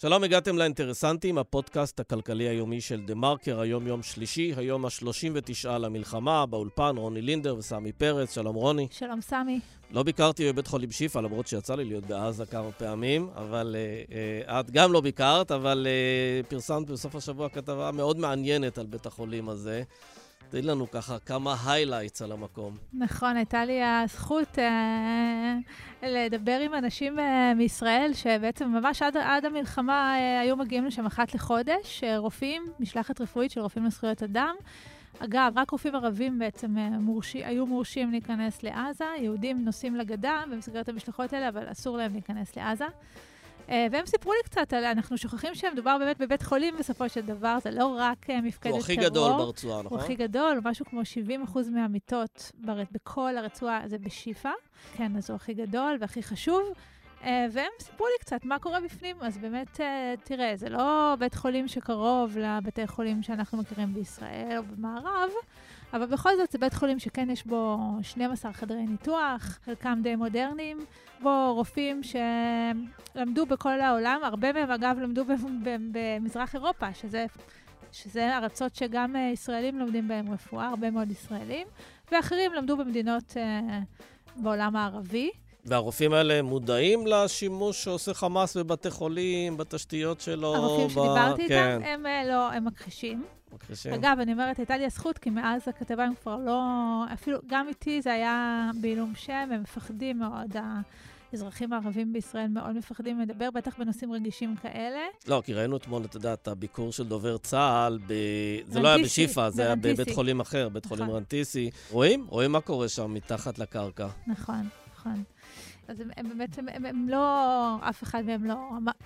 שלום, הגעתם לאינטרסנטים, הפודקאסט הכלכלי היומי של דה מרקר, היום יום שלישי, היום ה-39 למלחמה, באולפן רוני לינדר וסמי פרץ, שלום רוני. שלום סמי. לא ביקרתי בבית חולים שיפא, למרות שיצא לי להיות בעזה כמה פעמים, אבל אה, אה, את גם לא ביקרת, אבל אה, פרסמת בסוף השבוע כתבה מאוד מעניינת על בית החולים הזה. תן לנו ככה כמה highlights על המקום. נכון, הייתה לי הזכות אה, לדבר עם אנשים אה, מישראל, שבעצם ממש עד, עד המלחמה אה, היו מגיעים לשם אחת לחודש, אה, רופאים, משלחת רפואית של רופאים לזכויות אדם. אגב, רק רופאים ערבים בעצם אה, מורשי, היו מורשים להיכנס לעזה, יהודים נוסעים לגדה במסגרת המשלחות האלה, אבל אסור להם להיכנס לעזה. אה, והם סיפרו לי קצת, על, אנחנו שוכחים שמדובר באמת בבית חולים בסופו של דבר, זה לא רק אה, מפקדת טרור. הוא הכי גדול ברצועה, נכון? הוא הכי גדול, משהו כמו 70 אחוז מהמיטות בר... בכל הרצועה זה בשיפא. כן, אז הוא הכי גדול והכי חשוב. Uh, והם סיפרו לי קצת מה קורה בפנים, אז באמת, תראה, זה לא בית חולים שקרוב לבתי חולים שאנחנו מכירים בישראל או במערב, אבל בכל זאת זה בית חולים שכן יש בו 12 חדרי ניתוח, חלקם די מודרניים, בו רופאים שלמדו בכל העולם, הרבה מהם אגב למדו במזרח אירופה, שזה, שזה ארצות שגם אה, ישראלים לומדים בהם רפואה, הרבה מאוד ישראלים, ואחרים למדו במדינות uh, בעולם הערבי. והרופאים האלה מודעים לשימוש שעושה חמאס בבתי חולים, בתשתיות שלו? הרופאים ב... שדיברתי כן. איתם, הם uh, לא, הם מכחישים. מכחישים. אגב, אני אומרת, הייתה לי הזכות, כי מאז הכתבה הם כבר לא... אפילו, גם איתי זה היה בעילום שם, הם מפחדים מאוד. האזרחים הערבים בישראל מאוד מפחדים לדבר, בטח בנושאים רגישים כאלה. לא, כי ראינו אתמול, את הביקור של דובר צה"ל, ב... זה לא היה בשיפא, זה היה בבית חולים אחר, בית נכון. חולים רנטיסי. רואים? רואים מה קורה שם מתחת לקרקע. נכון, נכון. אז הם, הם באמת, הם, הם, הם לא, אף אחד מהם לא,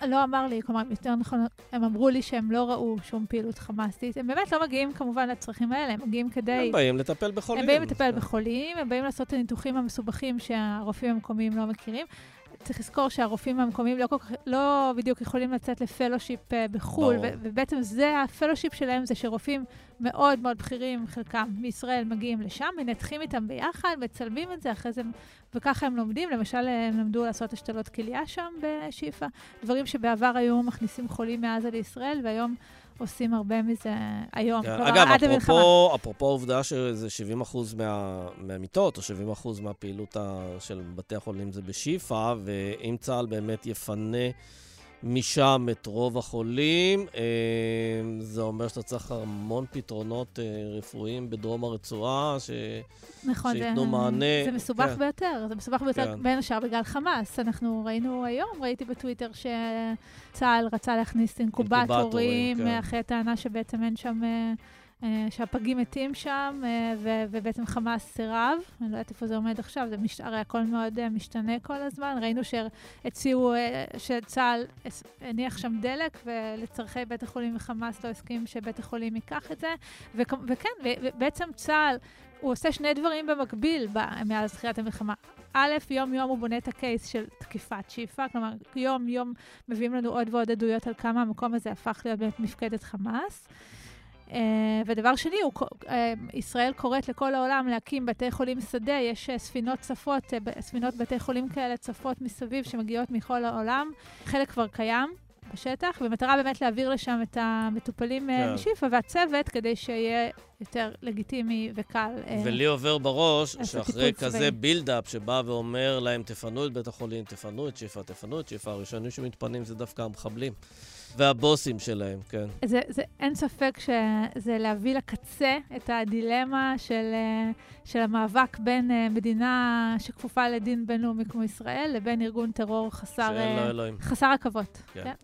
לא אמר לי, כלומר, יותר נכון, הם אמרו לי שהם לא ראו שום פעילות חמאסית. הם באמת לא מגיעים כמובן לצרכים האלה, הם מגיעים כדי... הם באים לטפל בחולים. הם באים לטפל בחולים, הם באים לעשות את הניתוחים המסובכים שהרופאים המקומיים לא מכירים. צריך לזכור שהרופאים המקומיים לא, כך, לא בדיוק יכולים לצאת לפלושיפ uh, בחו"ל, ו- ובעצם זה, ה fellowship שלהם זה שרופאים מאוד מאוד בכירים, חלקם מישראל, מגיעים לשם, מנתחים איתם ביחד, מצלמים את זה, אחרי זה, וככה הם לומדים. למשל, הם למדו לעשות השתלות כליה שם בשאיפה, דברים שבעבר היו מכניסים חולים מעזה לישראל, והיום... עושים הרבה מזה היום, כן. אגב, עד המלחמה. אגב, אפרופו העובדה שזה 70 מה, מהמיטות, או 70 מהפעילות של בתי החולים זה בשיפא, ואם צה"ל באמת יפנה... משם את רוב החולים. אה, זה אומר שאתה צריך המון פתרונות אה, רפואיים בדרום הרצועה, ש... נכון, שייתנו זה, מענה. זה מסובך כן. ביותר, זה מסובך ביותר כן. בין השאר בגלל חמאס. אנחנו ראינו היום, ראיתי בטוויטר שצה"ל רצה להכניס אינקובטורים, כן. אחרי טענה שבעצם אין שם... אה, שהפגים מתים שם, אה, ו- ובעצם חמאס סירב. אני לא יודעת איפה זה עומד עכשיו, זה מש... הרי הכל מאוד אה, משתנה כל הזמן. ראינו שהציעו, שצה"ל הניח שם דלק, ולצורכי בית החולים וחמאס לא הסכים שבית החולים ייקח את זה. ו- וכן, ובעצם צה"ל, הוא עושה שני דברים במקביל מאז תחילת המלחמה. א', יום-יום הוא בונה את הקייס של תקיפת שיפא, כלומר, יום-יום מביאים לנו עוד ועוד עדויות על כמה המקום הזה הפך להיות באמת מפקדת חמאס. Uh, ודבר שני, הוא, uh, ישראל קוראת לכל העולם להקים בתי חולים שדה, יש uh, ספינות צפות, ספינות בתי חולים כאלה צפות מסביב שמגיעות מכל העולם, חלק כבר קיים. בשטח, במטרה באמת להעביר לשם את המטופלים כן. משיפא והצוות, כדי שיהיה יותר לגיטימי וקל. ולי עובר בראש שאחרי כזה בילדאפ שבא ואומר להם, תפנו את בית החולים, תפנו את שיפא, תפנו את שיפא, הראשונים שמתפנים זה דווקא המחבלים. והבוסים שלהם, כן. זה, זה, אין ספק שזה להביא לקצה את הדילמה של, אה, של המאבק בין אה, מדינה שכפופה לדין בינלאומי כמו ישראל, לבין ארגון טרור חסר, אה, חסר עכבות. כן. כן.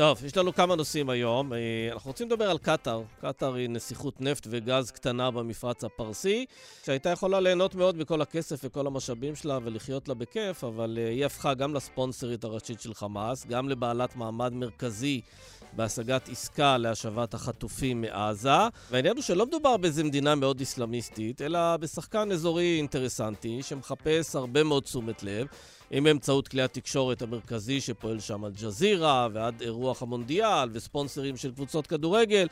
טוב, יש לנו כמה נושאים היום. אנחנו רוצים לדבר על קטאר. קטאר היא נסיכות נפט וגז קטנה במפרץ הפרסי, שהייתה יכולה ליהנות מאוד מכל הכסף וכל המשאבים שלה ולחיות לה בכיף, אבל היא הפכה גם לספונסרית הראשית של חמאס, גם לבעלת מעמד מרכזי בהשגת עסקה להשבת החטופים מעזה. והעניין הוא שלא מדובר באיזה מדינה מאוד אסלאמיסטית, אלא בשחקן אזורי אינטרסנטי שמחפש הרבה מאוד תשומת לב. אם באמצעות כלי התקשורת המרכזי שפועל שם אל-ג'זירה, ועד אירוח המונדיאל וספונסרים של קבוצות כדורגל.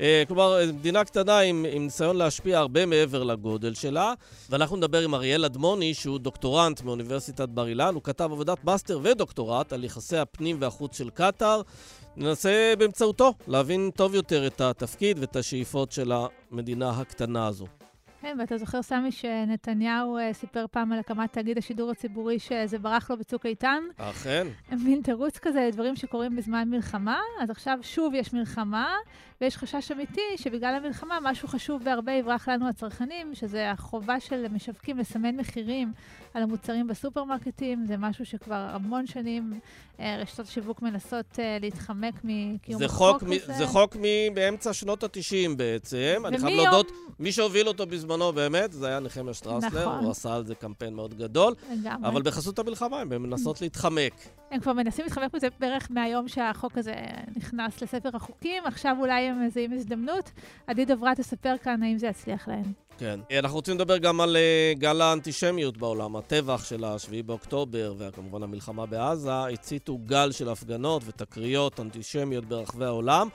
אה, כלומר, מדינה קטנה עם, עם ניסיון להשפיע הרבה מעבר לגודל שלה. ואנחנו נדבר עם אריאל אדמוני, שהוא דוקטורנט מאוניברסיטת בר אילן. הוא כתב עבודת מאסטר ודוקטורט על יחסי הפנים והחוץ של קטאר. ננסה באמצעותו להבין טוב יותר את התפקיד ואת השאיפות של המדינה הקטנה הזו. כן, ואתה זוכר, סמי, שנתניהו uh, סיפר פעם על הקמת תאגיד השידור הציבורי שזה ברח לו בצוק איתן? אכן. מין תירוץ כזה לדברים שקורים בזמן מלחמה, אז עכשיו שוב יש מלחמה, ויש חשש אמיתי שבגלל המלחמה משהו חשוב בהרבה יברח לנו הצרכנים, שזה החובה של משווקים לסמן מחירים על המוצרים בסופרמרקטים, זה משהו שכבר המון שנים אה, רשתות השיווק מנסות אה, להתחמק מקיום החוק הזה. זה חוק מאמצע שנות ה-90 בעצם. אני חייב להודות, מי שהוביל אותו בזמנו באמת, זה היה נחמיה שטרסלר, נכון. הוא עשה על זה קמפיין מאוד גדול. לגמרי. אבל בחסות המלחמה הם מנסות להתחמק. הם כבר מנסים להתחמק מזה בערך מהיום שהחוק הזה נכנס לספר החוקים, עכשיו אולי הם מזהים הזדמנות. עדי דברה תספר כאן האם זה יצליח להם. כן. אנחנו רוצים לדבר גם על uh, גל האנטישמיות בעולם. הטבח של ה-7 באוקטובר, וכמובן המלחמה בעזה, הציתו גל של הפגנות ותקריות אנטישמיות ברחבי העולם,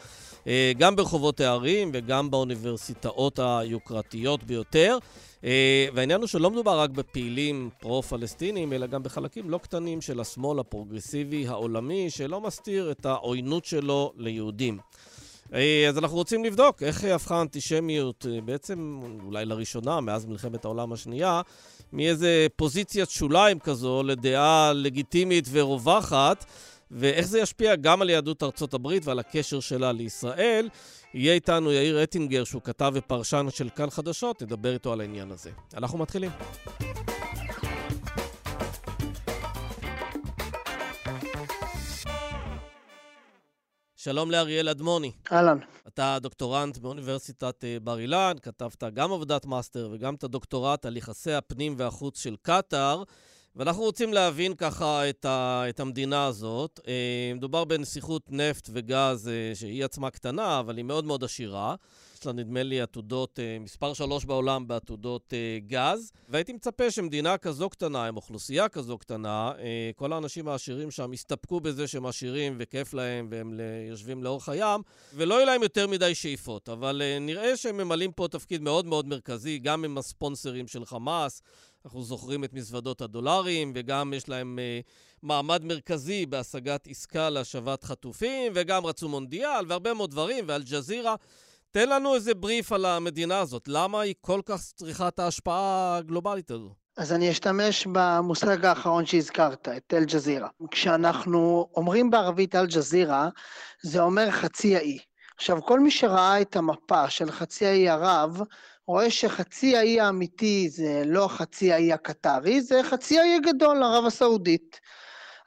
uh, גם ברחובות הערים וגם באוניברסיטאות היוקרתיות ביותר. והעניין הוא שלא מדובר רק בפעילים פרו-פלסטינים, אלא גם בחלקים לא קטנים של השמאל הפרוגרסיבי העולמי, שלא מסתיר את העוינות שלו ליהודים. אה, אז אנחנו רוצים לבדוק איך הפכה האנטישמיות, אה, בעצם אולי לראשונה, מאז מלחמת העולם השנייה, מאיזה פוזיציית שוליים כזו לדעה לגיטימית ורווחת, ואיך זה ישפיע גם על יהדות ארצות הברית ועל הקשר שלה לישראל. יהיה איתנו יאיר אטינגר, שהוא כתב ופרשן של כאן חדשות, נדבר איתו על העניין הזה. אנחנו מתחילים. שלום לאריאל אדמוני. אהלן. אתה דוקטורנט באוניברסיטת אה, בר אילן, כתבת גם עבודת מאסטר וגם את הדוקטורט על יחסי הפנים והחוץ של קטאר, ואנחנו רוצים להבין ככה את, ה, את המדינה הזאת. אה, מדובר בנסיכות נפט וגז אה, שהיא עצמה קטנה, אבל היא מאוד מאוד עשירה. יש לה, נדמה לי, עתודות, אה, מספר שלוש בעולם בעתודות אה, גז, והייתי מצפה שמדינה כזו קטנה, עם אוכלוסייה כזו קטנה, אה, כל האנשים העשירים שם יסתפקו בזה שהם עשירים וכיף להם והם יושבים לאורך הים, ולא יהיו להם יותר מדי שאיפות. אבל נראה שהם ממלאים פה תפקיד מאוד מאוד מרכזי, גם עם הספונסרים של חמאס. אנחנו זוכרים את מזוודות הדולרים, וגם יש להם אה, מעמד מרכזי בהשגת עסקה להשבת חטופים, וגם רצו מונדיאל, והרבה מאוד דברים, ואל-ג'זירה. תן לנו איזה בריף על המדינה הזאת. למה היא כל כך צריכה את ההשפעה הגלובלית הזו? אז אני אשתמש במושג האחרון שהזכרת, את אל-ג'זירה. כשאנחנו אומרים בערבית אל-ג'זירה, זה אומר חצי האי. עכשיו, כל מי שראה את המפה של חצי האי ערב, רואה שחצי האי האמיתי זה לא חצי האי הקטרי, זה חצי האי הגדול, ערב הסעודית.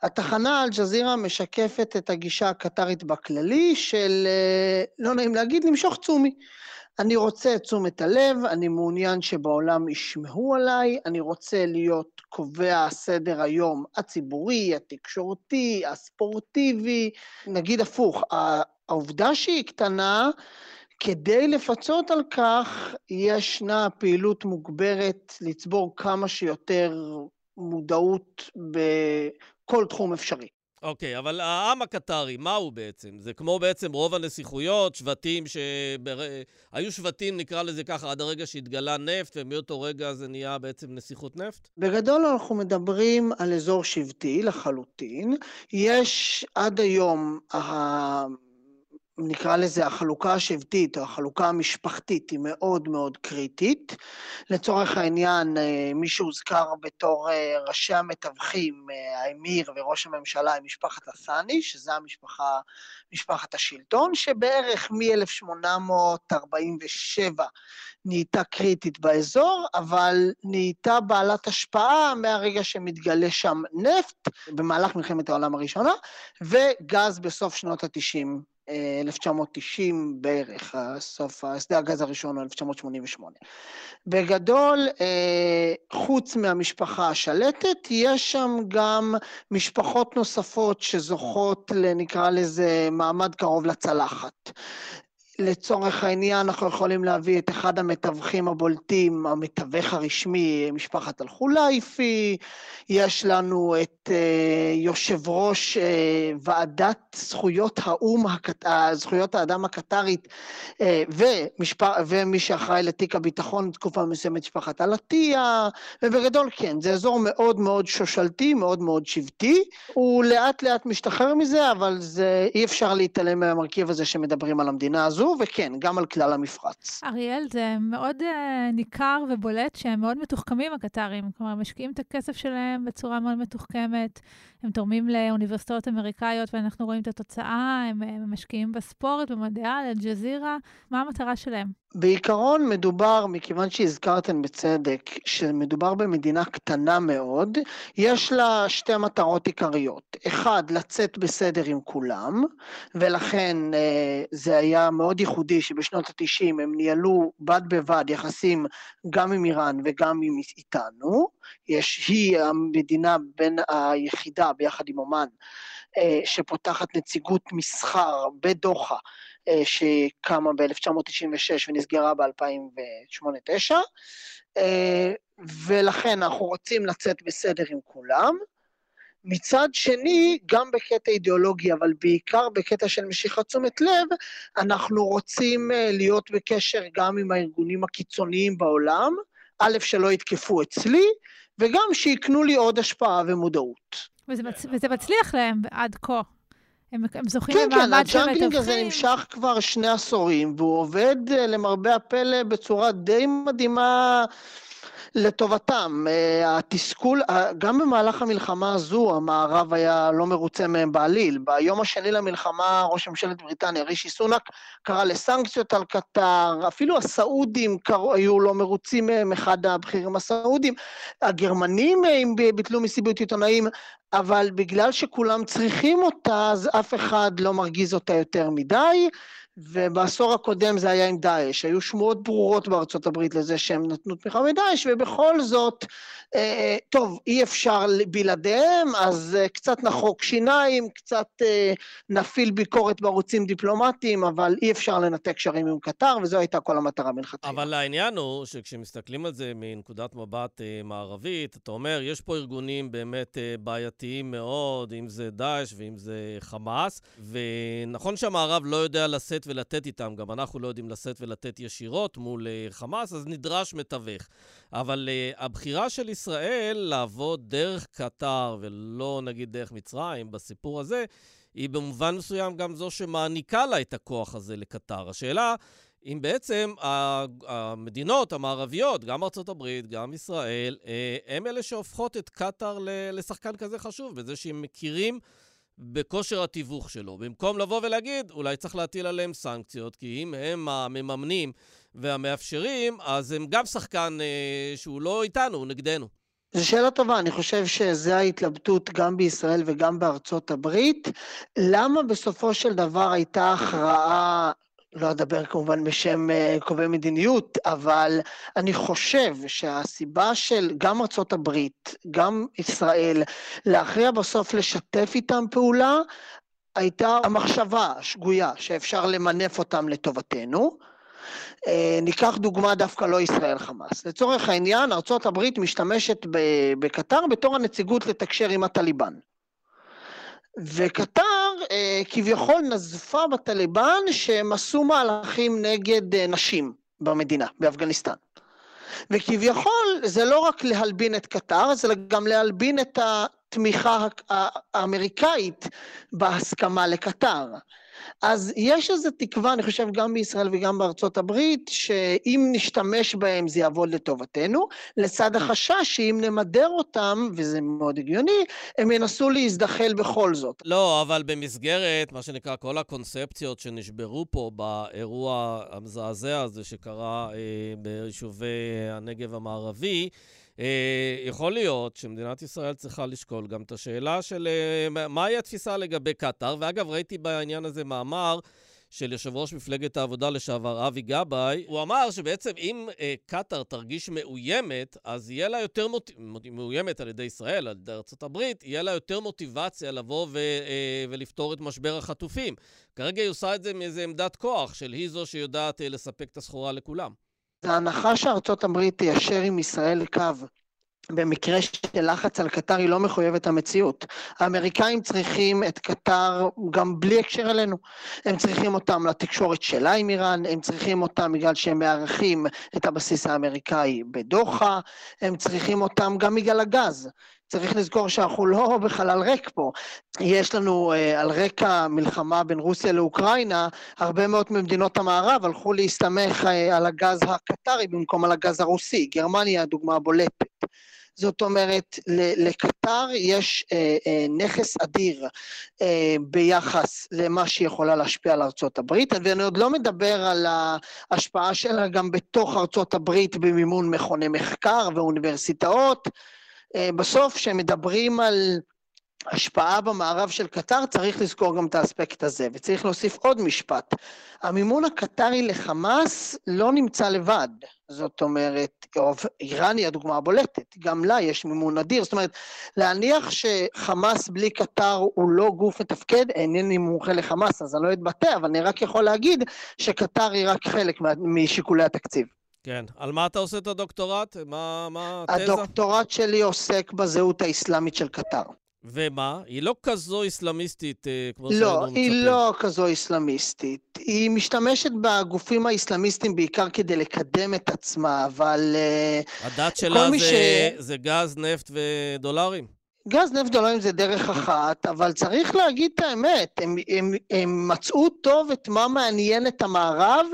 התחנה אל-ג'זירה משקפת את הגישה הקטרית בכללי של, אה, לא נעים להגיד, למשוך צומי. אני רוצה את תשומת הלב, אני מעוניין שבעולם ישמעו עליי, אני רוצה להיות קובע סדר היום הציבורי, התקשורתי, הספורטיבי. נגיד הפוך, העובדה שהיא קטנה, כדי לפצות על כך, ישנה פעילות מוגברת לצבור כמה שיותר מודעות כל תחום אפשרי. אוקיי, okay, אבל העם הקטרי, מה הוא בעצם? זה כמו בעצם רוב הנסיכויות, שבטים שהיו שבטים, נקרא לזה ככה, עד הרגע שהתגלה נפט, ומאותו רגע זה נהיה בעצם נסיכות נפט? בגדול אנחנו מדברים על אזור שבטי לחלוטין. יש עד היום, נקרא לזה החלוקה השבטית או החלוקה המשפחתית היא מאוד מאוד קריטית. לצורך העניין, אה, מי שהוזכר בתור אה, ראשי המתווכים, אה, האמיר וראש הממשלה, היא משפחת הסאני, שזה המשפחה, משפחת השלטון, שבערך מ-1847 נהייתה קריטית באזור, אבל נהייתה בעלת השפעה מהרגע שמתגלה שם נפט במהלך מלחמת העולם הראשונה, וגז בסוף שנות ה-90 1990 בערך, סוף, שדה הגז הראשון הוא 1988. בגדול, אה, חוץ מהמשפחה השלטת, יש שם גם משפחות נוספות שזוכות, נקרא לזה, מעמד קרוב לצלחת. לצורך העניין אנחנו יכולים להביא את אחד המתווכים הבולטים, המתווך הרשמי, משפחת אלחולייפי, יש לנו את אה, יושב ראש אה, ועדת זכויות האו"ם, זכויות האדם הקטרית, אה, ומשפ... ומי שאחראי לתיק הביטחון תקופה מסוימת, משפחת אלעטיה, ובגדול כן, זה אזור מאוד מאוד שושלתי, מאוד מאוד שבטי, הוא לאט לאט משתחרר מזה, אבל זה, אי אפשר להתעלם מהמרכיב הזה שמדברים על המדינה הזו. הזו, וכן, גם על כלל המפרץ. אריאל, זה מאוד uh, ניכר ובולט שהם מאוד מתוחכמים, הקטרים. כלומר, משקיעים את הכסף שלהם בצורה מאוד מתוחכמת, הם תורמים לאוניברסיטאות אמריקאיות ואנחנו רואים את התוצאה, הם, הם משקיעים בספורט, במדעי אל-ג'זירה. מה המטרה שלהם? בעיקרון מדובר, מכיוון שהזכרתם בצדק, שמדובר במדינה קטנה מאוד, יש לה שתי מטרות עיקריות. אחד, לצאת בסדר עם כולם, ולכן אה, זה היה מאוד ייחודי שבשנות ה-90 הם ניהלו בד בבד יחסים גם עם איראן וגם עם איתנו. יש, היא המדינה בין היחידה ביחד עם אומן, אה, שפותחת נציגות מסחר בדוחה. אה, שקמה ב-1996 ונסגרה ב-2008-2009, אה, ולכן אנחנו רוצים לצאת בסדר עם כולם. מצד שני, גם בקטע אידיאולוגי, אבל בעיקר בקטע של משיכת תשומת לב, אנחנו רוצים להיות בקשר גם עם הארגונים הקיצוניים בעולם, א', שלא יתקפו אצלי, וגם שיקנו לי עוד השפעה ומודעות. וזה, מצ... וזה מצליח להם עד כה. הם, הם זוכים כן, למעמד של מתווכים. כן, כן, ה juggling הזה נמשך כבר שני עשורים, והוא עובד אה, למרבה הפלא בצורה די מדהימה לטובתם. אה, התסכול, גם במהלך המלחמה הזו, המערב היה לא מרוצה מהם בעליל. ביום השני למלחמה, ראש ממשלת בריטניה, רישי סונאק, קרא לסנקציות על קטר, אפילו הסעודים קראו, היו לא מרוצים מהם, אחד הבכירים הסעודים. הגרמנים אה, ביטלו מסיבות עיתונאים, אבל בגלל שכולם צריכים אותה, אז אף אחד לא מרגיז אותה יותר מדי. ובעשור הקודם זה היה עם דאעש. היו שמועות ברורות בארצות הברית לזה שהם נתנו תמיכה מדאעש, ובכל זאת, אה, טוב, אי אפשר בלעדיהם, אז אה, קצת נחוק שיניים, קצת אה, נפעיל ביקורת בערוצים דיפלומטיים, אבל אי אפשר לנתק קשרים עם קטר, וזו הייתה כל המטרה מלכתחילה. אבל העניין הוא שכשמסתכלים על זה מנקודת מבט אה, מערבית, אתה אומר, יש פה ארגונים באמת אה, בעייתיים מאוד, אם זה דאעש ואם זה חמאס, ונכון שהמערב לא יודע לשאת לשאת ולתת איתם, גם אנחנו לא יודעים לשאת ולתת ישירות מול uh, חמאס, אז נדרש מתווך. אבל uh, הבחירה של ישראל לעבוד דרך קטר ולא נגיד דרך מצרים בסיפור הזה, היא במובן מסוים גם זו שמעניקה לה את הכוח הזה לקטר. השאלה, אם בעצם המדינות המערביות, גם ארצות הברית, גם ישראל, אה, הם אלה שהופכות את קטאר לשחקן כזה חשוב, בזה שהם מכירים בכושר התיווך שלו. במקום לבוא ולהגיד, אולי צריך להטיל עליהם סנקציות, כי אם הם המממנים והמאפשרים, אז הם גם שחקן אה, שהוא לא איתנו, הוא נגדנו. זו שאלה טובה, אני חושב שזו ההתלבטות גם בישראל וגם בארצות הברית. למה בסופו של דבר הייתה הכרעה לא אדבר כמובן בשם אה, קובעי מדיניות, אבל אני חושב שהסיבה של גם ארצות הברית, גם ישראל, להכריע בסוף לשתף איתם פעולה, הייתה המחשבה השגויה שאפשר למנף אותם לטובתנו. אה, ניקח דוגמה דווקא לא ישראל חמאס. לצורך העניין, ארצות הברית משתמשת בקטר בתור הנציגות לתקשר עם הטליבן. וקטר אה, כביכול נזפה בטליבן שהם עשו מהלכים נגד אה, נשים במדינה, באפגניסטן. וכביכול זה לא רק להלבין את קטר, זה גם להלבין את התמיכה האמריקאית בהסכמה לקטר. אז יש איזו תקווה, אני חושב, גם בישראל וגם בארצות הברית, שאם נשתמש בהם זה יעבוד לטובתנו, לצד החשש שאם נמדר אותם, וזה מאוד הגיוני, הם ינסו להזדחל בכל זאת. לא, אבל במסגרת, מה שנקרא, כל הקונספציות שנשברו פה באירוע המזעזע הזה שקרה אה, ביישובי הנגב המערבי, יכול להיות שמדינת ישראל צריכה לשקול גם את השאלה של אה, מהי התפיסה לגבי קטאר, ואגב, ראיתי בעניין הזה מאמר של יושב ראש מפלגת העבודה לשעבר, אבי גבאי. הוא אמר שבעצם אם אה, קטאר תרגיש מאוימת, אז יהיה לה יותר מוט... מאוימת על ידי ישראל, על ידי ארה"ב, יהיה לה יותר מוטיבציה לבוא ו... אה, ולפתור את משבר החטופים. כרגע היא עושה את זה מאיזו עמדת כוח, של היא זו שיודעת אה, לספק את הסחורה לכולם. ההנחה שארצות הברית תיישר עם ישראל קו במקרה של לחץ על קטר היא לא מחויבת המציאות. האמריקאים צריכים את קטר גם בלי הקשר אלינו. הם צריכים אותם לתקשורת שלה עם איראן, הם צריכים אותם בגלל שהם מארחים את הבסיס האמריקאי בדוחה, הם צריכים אותם גם בגלל הגז. צריך לזכור שאנחנו לא בחלל ריק פה. יש לנו uh, על רקע מלחמה בין רוסיה לאוקראינה, הרבה מאוד ממדינות המערב הלכו להסתמך uh, על הגז הקטרי במקום על הגז הרוסי. גרמניה הדוגמה הבולטת. זאת אומרת, לקטר יש אה, אה, נכס אדיר אה, ביחס למה שהיא יכולה להשפיע על ארצות הברית, ואני עוד לא מדבר על ההשפעה שלה גם בתוך ארצות הברית במימון מכוני מחקר ואוניברסיטאות. אה, בסוף, כשמדברים על השפעה במערב של קטר, צריך לזכור גם את האספקט הזה, וצריך להוסיף עוד משפט. המימון הקטרי לחמאס לא נמצא לבד, זאת אומרת, איראן היא הדוגמה הבולטת, גם לה יש מימון אדיר, זאת אומרת, להניח שחמאס בלי קטר הוא לא גוף מתפקד, אינני מומחה לחמאס אז אני לא אתבטא, אבל אני רק יכול להגיד שקטר היא רק חלק משיקולי התקציב. כן. על מה אתה עושה את הדוקטורט? מה, מה התזה? הדוקטורט שלי עוסק בזהות האסלאמית של קטר. ומה? היא לא כזו איסלאמיסטית אה, כמו לא, שהיינו מצפים. לא, היא לא כזו איסלאמיסטית. היא משתמשת בגופים האסלאמיסטיים בעיקר כדי לקדם את עצמה, אבל... אה, הדת שלה זה, ש... זה גז, נפט ודולרים? גז נפט דולרים זה דרך אחת, אבל צריך להגיד את האמת, הם, הם, הם מצאו טוב את מה מעניין את המערב,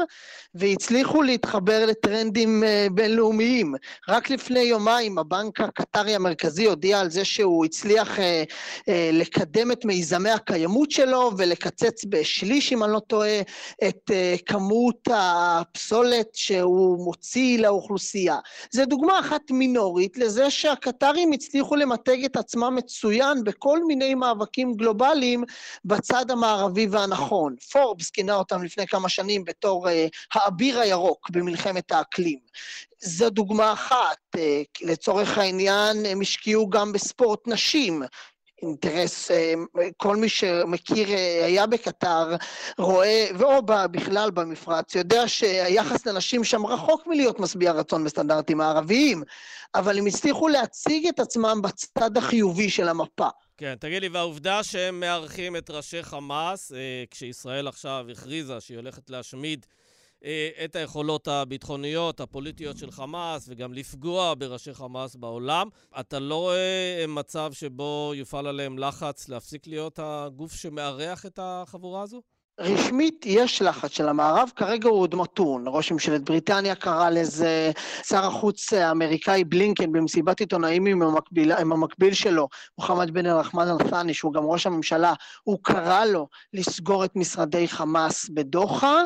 והצליחו להתחבר לטרנדים אה, בינלאומיים. רק לפני יומיים הבנק הקטרי המרכזי הודיע על זה שהוא הצליח אה, אה, לקדם את מיזמי הקיימות שלו ולקצץ בשליש, אם אני לא טועה, את כמות הפסולת שהוא מוציא לאוכלוסייה. זו דוגמה אחת מינורית לזה שהקטרים הצליחו למתג את עצמם מצוין בכל מיני מאבקים גלובליים בצד המערבי והנכון. פורבס כינה אותם לפני כמה שנים בתור האביר הירוק במלחמת האקלים. זו דוגמה אחת. אה, לצורך העניין, הם השקיעו גם בספורט נשים. אינטרס, אה, כל מי שמכיר, אה, היה בקטר, רואה, או בכלל במפרץ, יודע שהיחס לנשים שם רחוק מלהיות משביע רצון בסטנדרטים הערביים, אבל הם הצליחו להציג את עצמם בצד החיובי של המפה. כן, תגיד לי, והעובדה שהם מארחים את ראשי חמאס, כשישראל עכשיו הכריזה שהיא הולכת להשמיד אה, את היכולות הביטחוניות, הפוליטיות של חמאס, וגם לפגוע בראשי חמאס בעולם. אתה לא רואה מצב שבו יופעל עליהם לחץ להפסיק להיות הגוף שמארח את החבורה הזו? רשמית יש לחץ של המערב, כרגע הוא עוד מתון. ראש ממשלת בריטניה קרא לזה, שר החוץ האמריקאי בלינקן במסיבת עיתונאים עם המקביל, עם המקביל שלו, מוחמד בן אל-רחמן אל-ת'אני, שהוא גם ראש הממשלה, הוא קרא לו לסגור את משרדי חמאס בדוחה.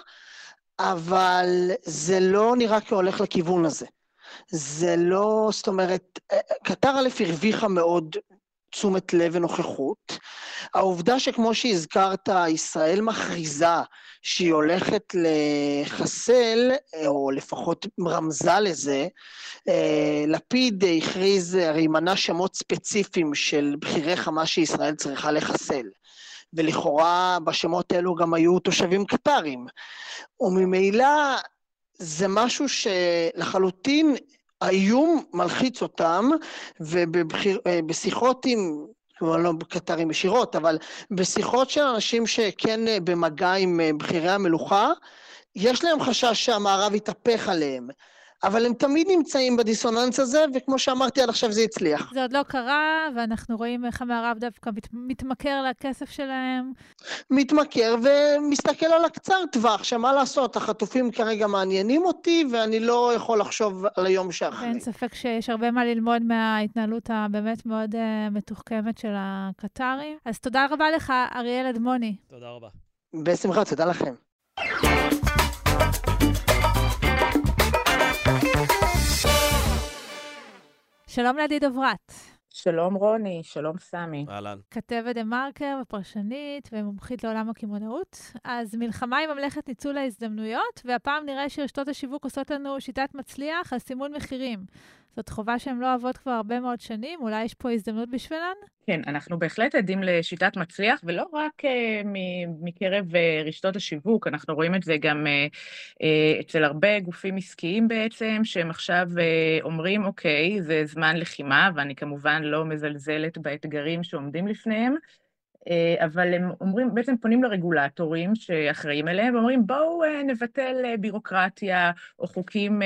אבל זה לא נראה כהולך לכיוון הזה. זה לא, זאת אומרת, קטר א' הרוויחה מאוד תשומת לב ונוכחות. העובדה שכמו שהזכרת, ישראל מכריזה שהיא הולכת לחסל, או לפחות רמזה לזה, אה, לפיד הכריז, הרי מנה שמות ספציפיים של בכירי חמאס שישראל צריכה לחסל. ולכאורה בשמות האלו גם היו תושבים קטרים. וממילא זה משהו שלחלוטין האיום מלחיץ אותם, ובשיחות עם, כלומר לא בקטרים ישירות, אבל בשיחות של אנשים שכן במגע עם בכירי המלוכה, יש להם חשש שהמערב יתהפך עליהם. אבל הם תמיד נמצאים בדיסוננס הזה, וכמו שאמרתי עד עכשיו זה הצליח. זה עוד לא קרה, ואנחנו רואים איך המערב דווקא מת, מתמכר לכסף שלהם. מתמכר ומסתכל על הקצר טווח, שמה לעשות, החטופים כרגע מעניינים אותי, ואני לא יכול לחשוב על היום שאחרי. אין ספק שיש הרבה מה ללמוד מההתנהלות הבאמת מאוד uh, מתוחכמת של הקטרים. אז תודה רבה לך, אריאל אדמוני. תודה רבה. בשמחה, תודה לכם. שלום לעדי דוברת. שלום רוני, שלום סמי. אהלן. כתבת דה מרקר ופרשנית ומומחית לעולם הקמעונאות. אז מלחמה היא ממלכת ניצול ההזדמנויות, והפעם נראה שרשתות השיווק עושות לנו שיטת מצליח על סימון מחירים. זאת חובה שהן לא אוהבות כבר הרבה מאוד שנים, אולי יש פה הזדמנות בשבילן? כן, אנחנו בהחלט עדים לשיטת מצליח, ולא רק uh, מקרב uh, רשתות השיווק, אנחנו רואים את זה גם uh, uh, אצל הרבה גופים עסקיים בעצם, שהם עכשיו uh, אומרים, אוקיי, זה זמן לחימה, ואני כמובן לא מזלזלת באתגרים שעומדים לפניהם, אבל הם אומרים, בעצם פונים לרגולטורים שאחראים אליהם, ואומרים, בואו אה, נבטל אה, בירוקרטיה או חוקים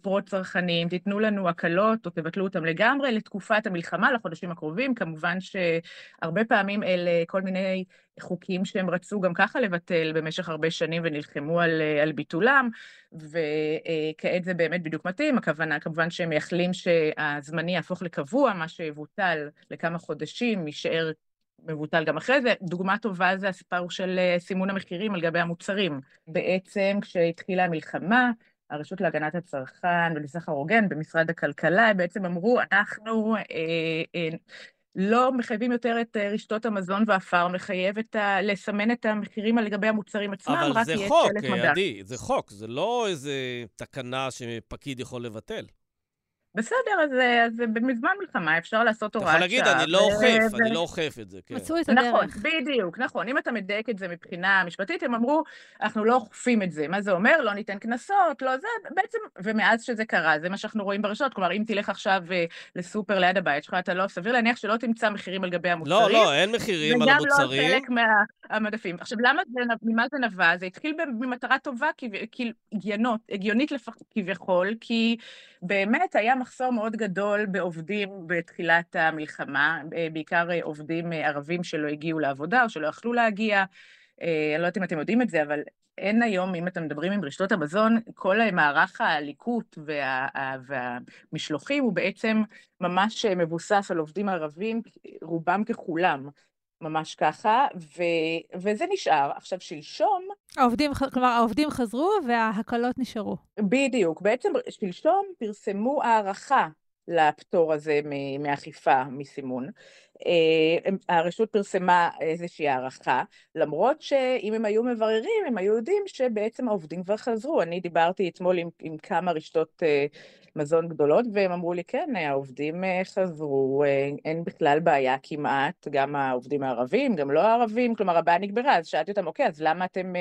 פרו-צרכניים, תיתנו לנו הקלות או תבטלו אותם לגמרי לתקופת המלחמה, לחודשים הקרובים. כמובן שהרבה פעמים אלה כל מיני חוקים שהם רצו גם ככה לבטל במשך הרבה שנים ונלחמו על, על ביטולם, וכעת זה באמת בדיוק מתאים. הכוונה, כמובן שהם מייחלים שהזמני יהפוך לקבוע, מה שיבוטל לכמה חודשים, יישאר מבוטל גם אחרי זה. דוגמה טובה זה הסיפור של אה, סימון המחירים על גבי המוצרים. בעצם כשהתחילה המלחמה, הרשות להגנת הצרכן ולסחר הוגן במשרד הכלכלה, הם בעצם אמרו, אנחנו אה, אה, לא מחייבים יותר את אה, רשתות המזון והפארם לחייב את ה... לסמן את המחירים על גבי המוצרים עצמם, רק יהיה שלט מדע. אבל זה חוק, עדי, זה חוק, זה לא איזה תקנה שפקיד יכול לבטל. בסדר, אז, אז בזמן מלחמה אפשר לעשות הוראת שעה. אתה יכול להגיד, אני לא אוכף, אני לא אוכף את זה, כן. מצאו את הדרך. נכון, בדיוק, נכון. אם אתה מדייק את זה מבחינה משפטית, הם אמרו, אנחנו לא אוכפים את זה. מה זה אומר? לא ניתן קנסות, לא זה, בעצם, ומאז שזה קרה, זה מה שאנחנו רואים ברשתות. כלומר, אם תלך עכשיו אה, לסופר ליד הבית שלך, אתה לא, סביר להניח שלא תמצא מחירים על גבי המוצרים. לא, לא, אין מחירים על המוצרים. וגם לא חלק מהמדפים. עכשיו, למה זה, ממה זה נבע? זה התחיל ממטרה טובה, כאילו, הגיונית כביכול, כי באמת היה מחסור מאוד גדול בעובדים בתחילת המלחמה, אה, בעיקר אה, עובדים אה, ערבים שלא הגיעו לעבודה או שלא יכלו להגיע. אני לא יודעת אם אתם יודעים את זה, אבל אין היום, אם אתם מדברים עם רשתות המזון, כל מערך הליקוט וה, והמשלוחים הוא בעצם ממש מבוסס על עובדים ערבים, רובם ככולם. ממש ככה, ו, וזה נשאר. עכשיו, שלשום... העובדים, כלומר, העובדים חזרו וההקלות נשארו. בדיוק. בעצם שלשום פרסמו הערכה לפטור הזה מאכיפה, מסימון. אה, הרשות פרסמה איזושהי הערכה, למרות שאם הם היו מבררים, הם היו יודעים שבעצם העובדים כבר חזרו. אני דיברתי אתמול עם, עם כמה רשתות אה, מזון גדולות, והם אמרו לי, כן, העובדים אה, חזרו, אין בכלל בעיה כמעט, גם העובדים הערבים, גם לא הערבים, כלומר הבעיה נגברה, אז שאלתי אותם, אוקיי, אז למה אתם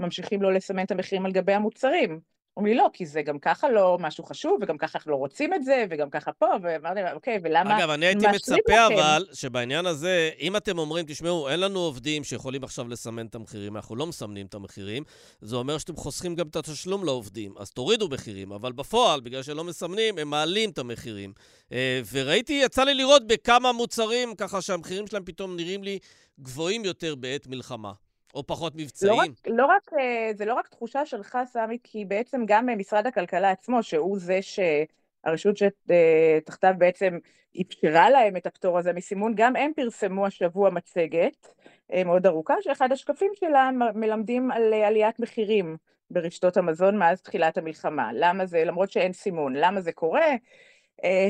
ממשיכים לא לסמן את המחירים על גבי המוצרים? אומרים לי, לא, כי זה גם ככה לא משהו חשוב, וגם ככה אנחנו לא רוצים את זה, וגם ככה פה, ואמרתי להם, אוקיי, ולמה... אגב, אני הייתי מצפה, אבל, שבעניין הזה, אם אתם אומרים, תשמעו, אין לנו עובדים שיכולים עכשיו לסמן את המחירים, אנחנו לא מסמנים את המחירים, זה אומר שאתם חוסכים גם את התשלום לעובדים, אז תורידו מחירים, אבל בפועל, בגלל שלא מסמנים, הם מעלים את המחירים. אה, וראיתי, יצא לי לראות בכמה מוצרים, ככה שהמחירים שלהם פתאום נראים לי גבוהים יותר בעת מלחמה. או פחות מבצעים? לא רק, לא רק, אה, זה לא רק תחושה שלך, סמי, כי בעצם גם משרד הכלכלה עצמו, שהוא זה שהרשות שתחתיו בעצם אפשרה להם את הפטור הזה מסימון, גם הם פרסמו השבוע מצגת אה, מאוד ארוכה, שאחד השקפים שלה מלמדים על עליית מחירים ברשתות המזון מאז תחילת המלחמה. למה זה, למרות שאין סימון, למה זה קורה? אה,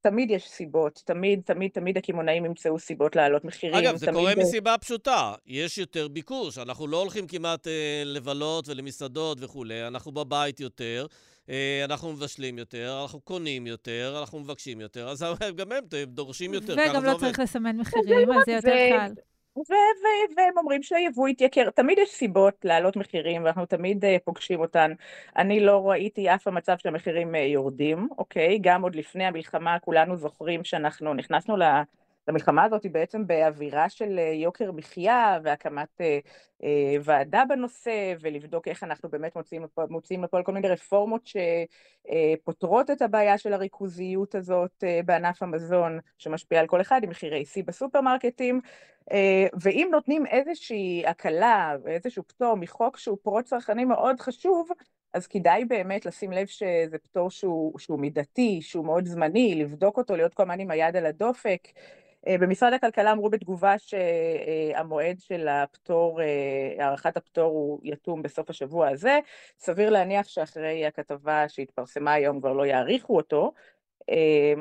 תמיד יש סיבות, תמיד, תמיד, תמיד הקמעונאים ימצאו סיבות להעלות מחירים. אגב, זה קורה מסיבה פשוטה, יש יותר ביקוש, אנחנו לא הולכים כמעט אה, לבלות ולמסעדות וכולי, אנחנו בבית יותר, אה, אנחנו מבשלים יותר, אנחנו קונים יותר, אנחנו מבקשים יותר, אז גם הם דורשים יותר. וגם לא צריך לסמן מחירים, אז זה יותר קל. והם אומרים שהיבוא יתייקר. תמיד יש סיבות להעלות מחירים, ואנחנו תמיד uh, פוגשים אותן. אני לא ראיתי אף המצב שהמחירים uh, יורדים, אוקיי? גם עוד לפני המלחמה כולנו זוכרים שאנחנו נכנסנו ל... למלחמה הזאת היא בעצם באווירה של אה, יוקר מחיה והקמת אה, אה, ועדה בנושא ולבדוק איך אנחנו באמת מוצאים, מוצאים לפה כל מיני רפורמות שפותרות את הבעיה של הריכוזיות הזאת בענף המזון שמשפיעה על כל אחד עם מחירי שיא בסופרמרקטים ואם נותנים איזושהי הקלה ואיזשהו פטור מחוק שהוא פרו צרכני מאוד חשוב אז כדאי באמת לשים לב שזה פטור שהוא, שהוא מידתי, שהוא מאוד זמני, לבדוק אותו, להיות כל הזמן עם היד על הדופק. אה, במשרד הכלכלה אמרו בתגובה שהמועד של הפטור, אה, הארכת הפטור הוא יתום בסוף השבוע הזה. סביר להניח שאחרי הכתבה שהתפרסמה היום כבר לא יאריכו אותו,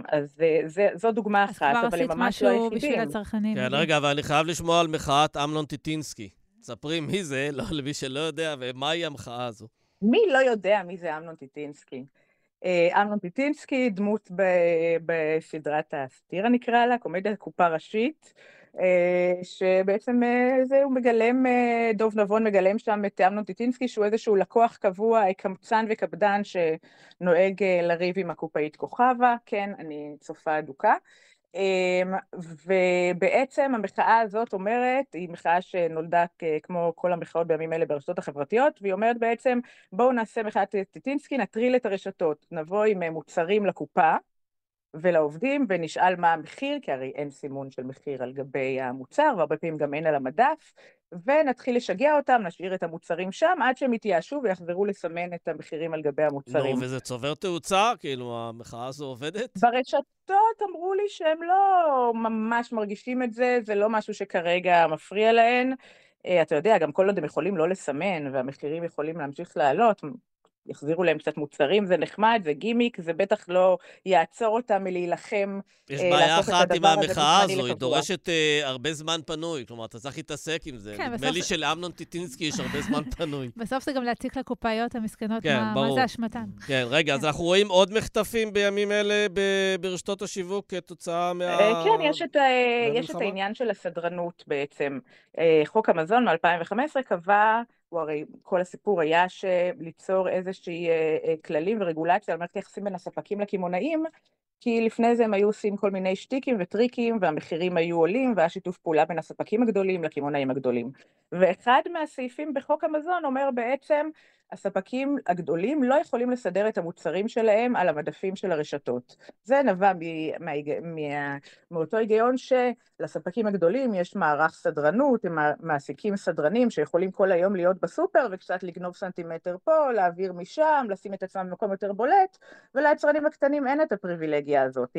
אז זה, זו דוגמה אחת, אבל הם ממש לא היחידים. אז כבר עשית משהו בשביל הצרכנים. כן, רגע, אבל אני חייב לשמוע על מחאת אמנון טיטינסקי. ספרי מי זה, לא, למי שלא יודע, ומהי המחאה הזו. מי לא יודע מי זה אמנון טיטינסקי? אה, אמנון טיטינסקי, דמות בסדרת הסאטירה נקרא לה, קומדיה קופה ראשית, אה, שבעצם אה, זה, הוא מגלם, דוב נבון מגלם שם את אמנון טיטינסקי, שהוא איזשהו לקוח קבוע, קמצן וקפדן שנוהג לריב עם הקופאית כוכבה, כן, אני צופה אדוקה. אמ, ובעצם המחאה הזאת אומרת, היא מחאה שנולדה כמו כל המחאות בימים אלה ברשתות החברתיות, והיא אומרת בעצם, בואו נעשה מחאת טיטינסקי, נטריל את הרשתות, נבוא עם מוצרים לקופה ולעובדים ונשאל מה המחיר, כי הרי אין סימון של מחיר על גבי המוצר, והרבה פעמים גם אין על המדף, ונתחיל לשגע אותם, נשאיר את המוצרים שם, עד שהם יתייאשו ויחזרו לסמן את המחירים על גבי המוצרים. נו, וזה צובר תאוצה? כאילו, המחאה הזו עובדת? ברשתות אמרו לי שהם לא ממש מרגישים את זה, זה לא משהו שכרגע מפריע להן. אה, אתה יודע, גם כל עוד הם יכולים לא לסמן, והמחירים יכולים להמשיך לעלות, יחזירו להם קצת מוצרים, זה נחמד, זה גימיק, זה בטח לא יעצור אותם מלהילחם, יש אה, בעיה אחת עם המחאה הזו, היא דורשת אה, הרבה זמן פנוי, כלומר, אתה צריך להתעסק עם זה. כן, נדמה לי שלאמנון טיטינסקי יש הרבה זמן פנוי. בסוף זה גם להציק לקופאיות המסכנות, כן, מה, מה זה אשמתן. כן, רגע, כן. אז אנחנו רואים עוד מחטפים בימים אלה ברשתות השיווק כתוצאה מה... אה, כן, יש את, יש את העניין של הסדרנות בעצם. חוק המזון מ-2015 קבע... הוא הרי, כל הסיפור היה ליצור איזושהי אה, אה, כללים ורגולציה על מערכת היחסים בין הספקים לקמעונאים, כי לפני זה הם היו עושים כל מיני שטיקים וטריקים, והמחירים היו עולים, והיה שיתוף פעולה בין הספקים הגדולים לקמעונאים הגדולים. ואחד מהסעיפים בחוק המזון אומר בעצם, הספקים הגדולים לא יכולים לסדר את המוצרים שלהם על המדפים של הרשתות. זה נבע מאותו היגיון שלספקים הגדולים יש מערך סדרנות, הם מעסיקים סדרנים שיכולים כל היום להיות בסופר וקצת לגנוב סנטימטר פה, להעביר משם, לשים את עצמם במקום יותר בולט, וליצרנים הקטנים אין את הפריבילגיה הזאת.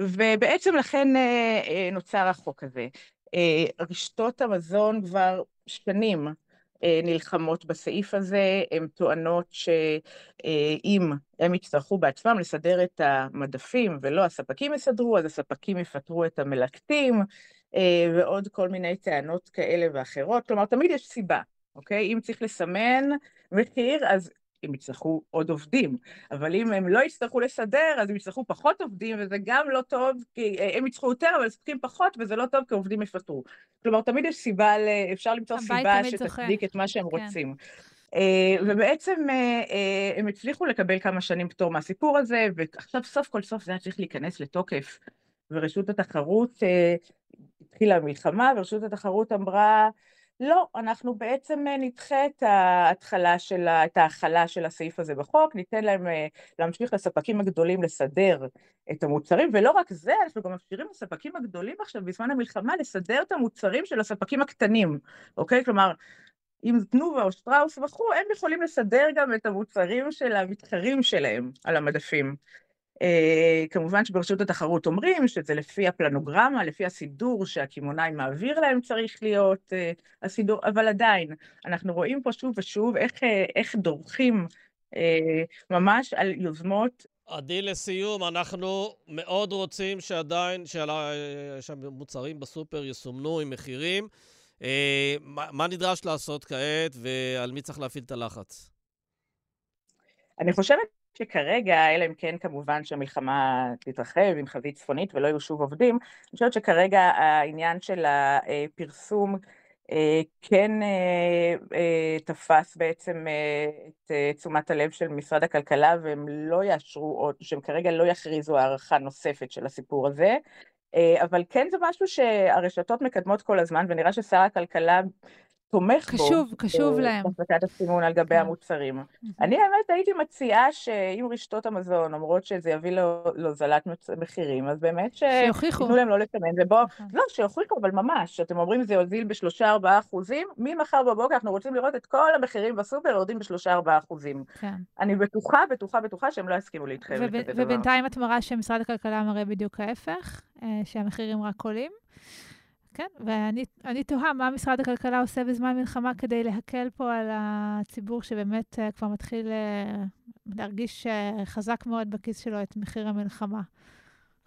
ובעצם לכן אה, אה, נוצר החוק הזה. אה, רשתות המזון כבר שנים נלחמות בסעיף הזה, הן טוענות שאם הם יצטרכו בעצמם לסדר את המדפים ולא הספקים יסדרו, אז הספקים יפטרו את המלקטים אה, ועוד כל מיני טענות כאלה ואחרות. כלומר, תמיד יש סיבה, אוקיי? אם צריך לסמן מחיר, אז הם יצטרכו עוד עובדים, אבל אם הם לא יצטרכו לסדר, אז הם יצטרכו פחות עובדים, וזה גם לא טוב, כי אה, הם יצטרכו יותר, אבל ספקים פחות, וזה לא טוב כי עובדים יפטרו. כלומר, תמיד יש סיבה, אפשר למצוא סיבה שתצדיק את מה שהם כן. רוצים. אה, ובעצם אה, הם הצליחו לקבל כמה שנים פטור מהסיפור הזה, ועכשיו סוף כל סוף זה היה צריך להיכנס לתוקף. ורשות התחרות התחילה המלחמה, ורשות התחרות אמרה, לא, אנחנו בעצם אה, נדחה את ההתחלה של, את ההכלה של הסעיף הזה בחוק, ניתן להם אה, להמשיך לספקים הגדולים לסדר את המוצרים, ולא רק זה, אנחנו גם מאפשרים לספקים הגדולים עכשיו, בזמן המלחמה, לסדר את המוצרים של הספקים הקטנים, אוקיי? כלומר, אם תנובה או שטראוס וכו', הם יכולים לסדר גם את המוצרים של המתחרים שלהם על המדפים. Uh, כמובן שברשות התחרות אומרים שזה לפי הפלנוגרמה, לפי הסידור שהקמעונאי מעביר להם צריך להיות uh, הסידור, אבל עדיין, אנחנו רואים פה שוב ושוב איך, uh, איך דורכים ממש על יוזמות. עדי, לסיום, אנחנו מאוד רוצים שעדיין, שהמוצרים בסופר יסומנו עם מחירים. מה, מה נדרש לעשות כעת ועל מי צריך להפעיל את הלחץ? אני חושבת שכרגע, אלא אם כן כמובן שהמלחמה תתרחב עם חזית צפונית ולא יהיו שוב עובדים, אני חושבת שכרגע העניין של הפרסום אה, כן אה, אה, תפס בעצם את תשומת הלב של משרד הכלכלה והם לא יאשרו עוד, שהם כרגע לא יכריזו הערכה נוספת של הסיפור הזה, אבל כן זה משהו שהרשתות מקדמות כל הזמן ונראה ששר הכלכלה תומך קשוב, בו. קשוב, קשוב אה, להם. בהפקת הסימון על גבי כן. המוצרים. אני האמת הייתי מציעה שאם רשתות המזון אומרות שזה יביא להוזלת מחירים, אז באמת שיוכיחו. שייתנו להם לא לסמן, ובואו, נכון. לא, שיוכיחו, אבל ממש, אתם אומרים זה יוזיל בשלושה ארבעה אחוזים, ממחר בבוקר אנחנו רוצים לראות את כל המחירים בסופר יורדים בשלושה ארבעה אחוזים. כן. אני בטוחה, בטוחה, בטוחה שהם לא יסכימו להתחייב לכזה דבר. ובינתיים את מראה שמשרד הכלכלה מראה בדיוק ההפך, אה, שהמחירים רק עולים. כן, ואני תוהה מה משרד הכלכלה עושה בזמן מלחמה כדי להקל פה על הציבור שבאמת uh, כבר מתחיל uh, להרגיש uh, חזק מאוד בכיס שלו את מחיר המלחמה.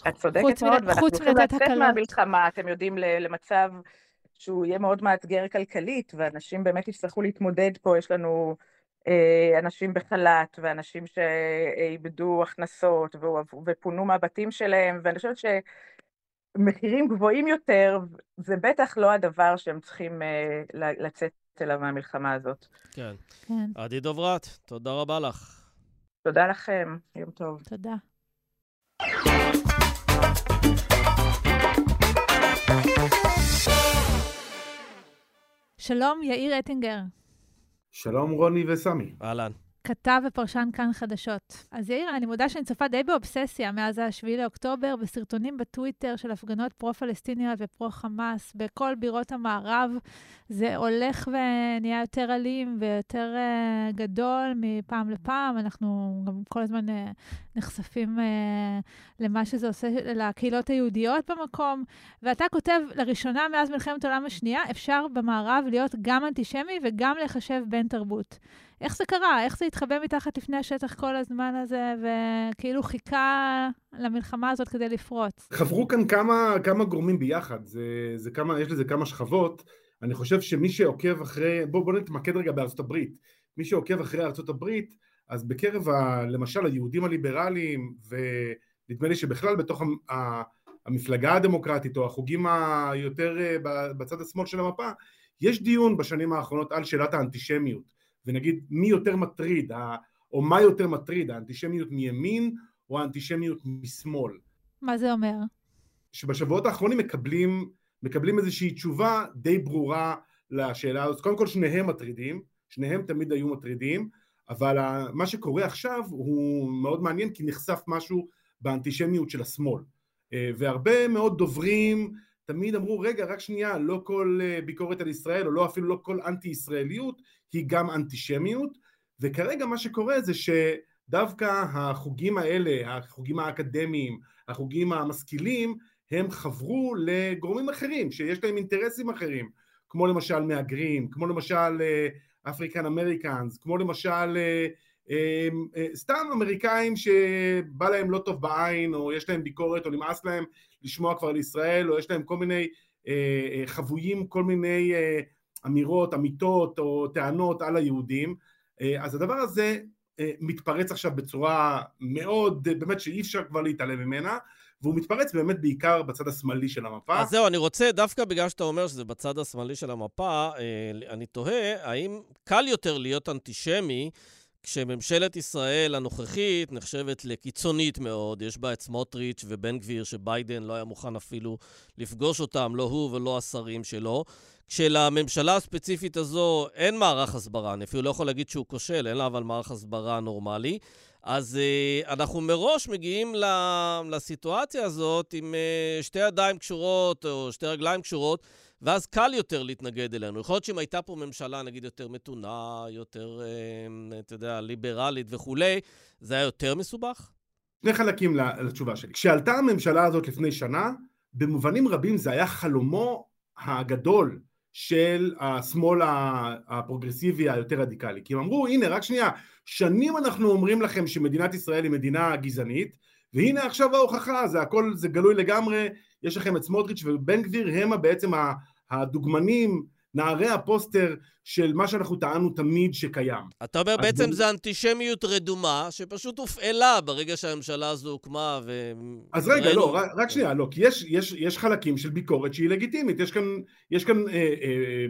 את צודקת מאוד, ואנחנו צריכים לצאת מהמלחמה, אתם יודעים, למצב שהוא יהיה מאוד מאתגר כלכלית, ואנשים באמת יצטרכו להתמודד פה, יש לנו אה, אנשים בחל"ת, ואנשים שאיבדו הכנסות, ופונו מהבתים שלהם, ואני חושבת שמחירים גבוהים יותר, זה בטח לא הדבר שהם צריכים אה, לצאת אליו מהמלחמה הזאת. כן. כן. עדי דוברת, תודה רבה לך. תודה לכם, יום טוב. תודה. שלום, יאיר אטינגר. שלום רוני וסמי. אהלן. כתב ופרשן כאן חדשות. אז יאיר, אני מודה שאני צופה די באובססיה מאז ה-7 לאוקטובר, בסרטונים בטוויטר של הפגנות פרו-פלסטיניות ופרו-חמאס בכל בירות המערב. זה הולך ונהיה יותר אלים ויותר uh, גדול מפעם לפעם. אנחנו גם כל הזמן uh, נחשפים uh, למה שזה עושה לקהילות היהודיות במקום. ואתה כותב, לראשונה מאז מלחמת העולם השנייה, אפשר במערב להיות גם אנטישמי וגם לחשב בן תרבות. איך זה קרה? איך זה התחבא מתחת לפני השטח כל הזמן הזה, וכאילו חיכה למלחמה הזאת כדי לפרוץ? חברו כאן כמה, כמה גורמים ביחד, זה, זה כמה, יש לזה כמה שכבות. אני חושב שמי שעוקב אחרי, בואו בוא נתמקד רגע בארצות הברית. מי שעוקב אחרי ארצות הברית, אז בקרב ה, למשל היהודים הליברליים, ונדמה לי שבכלל בתוך ה, המפלגה הדמוקרטית, או החוגים היותר אה, בצד השמאל של המפה, יש דיון בשנים האחרונות על שאלת האנטישמיות. ונגיד מי יותר מטריד, או מה יותר מטריד, האנטישמיות מימין או האנטישמיות משמאל. מה זה אומר? שבשבועות האחרונים מקבלים, מקבלים איזושהי תשובה די ברורה לשאלה הזאת. קודם כל שניהם מטרידים, שניהם תמיד היו מטרידים, אבל מה שקורה עכשיו הוא מאוד מעניין כי נחשף משהו באנטישמיות של השמאל. אה, והרבה מאוד דוברים תמיד אמרו רגע רק שנייה לא כל אה, ביקורת על ישראל או לא אפילו לא כל אנטי ישראליות היא גם אנטישמיות. וכרגע מה שקורה זה שדווקא החוגים האלה החוגים האקדמיים החוגים המשכילים הם חברו לגורמים אחרים שיש להם אינטרסים אחרים כמו למשל מהגרים כמו למשל אפריקן אמריקאנס כמו למשל אה, אה, סתם אמריקאים שבא להם לא טוב בעין או יש להם ביקורת או נמאס להם לשמוע כבר לישראל או יש להם כל מיני אה, אה, חבויים כל מיני אמירות, אמיתות או טענות על היהודים אז הדבר הזה מתפרץ עכשיו בצורה מאוד, באמת שאי אפשר כבר להתעלם ממנה והוא מתפרץ באמת בעיקר בצד השמאלי של המפה. אז זהו, אני רוצה, דווקא בגלל שאתה אומר שזה בצד השמאלי של המפה, אני תוהה, האם קל יותר להיות אנטישמי כשממשלת ישראל הנוכחית נחשבת לקיצונית מאוד, יש בה את סמוטריץ' ובן גביר, שביידן לא היה מוכן אפילו לפגוש אותם, לא הוא ולא השרים שלו. כשלממשלה הספציפית הזו אין מערך הסברה, אני אפילו לא יכול להגיד שהוא כושל, אין לה אבל מערך הסברה נורמלי. אז uh, אנחנו מראש מגיעים לסיטואציה הזאת עם uh, שתי ידיים קשורות או שתי רגליים קשורות, ואז קל יותר להתנגד אלינו. יכול להיות שאם הייתה פה ממשלה, נגיד, יותר מתונה, יותר, אה, אתה יודע, ליברלית וכולי, זה היה יותר מסובך? שני חלקים לתשובה שלי. כשעלתה הממשלה הזאת לפני שנה, במובנים רבים זה היה חלומו הגדול של השמאל הפרוגרסיבי היותר רדיקלי. כי הם אמרו, הנה, רק שנייה, שנים אנחנו אומרים לכם שמדינת ישראל היא מדינה גזענית, והנה עכשיו ההוכחה, זה הכל, זה גלוי לגמרי, יש לכם את סמוטריץ' ובן גביר, הם בעצם הדוגמנים, נערי הפוסטר של מה שאנחנו טענו תמיד שקיים. אתה אומר בעצם זה אנטישמיות רדומה, שפשוט הופעלה ברגע שהממשלה הזו הוקמה ו... אז רגע, לא, רק, רק שנייה, לא, כי יש, יש, יש חלקים של ביקורת שהיא לגיטימית, יש כאן, יש כאן אה, אה,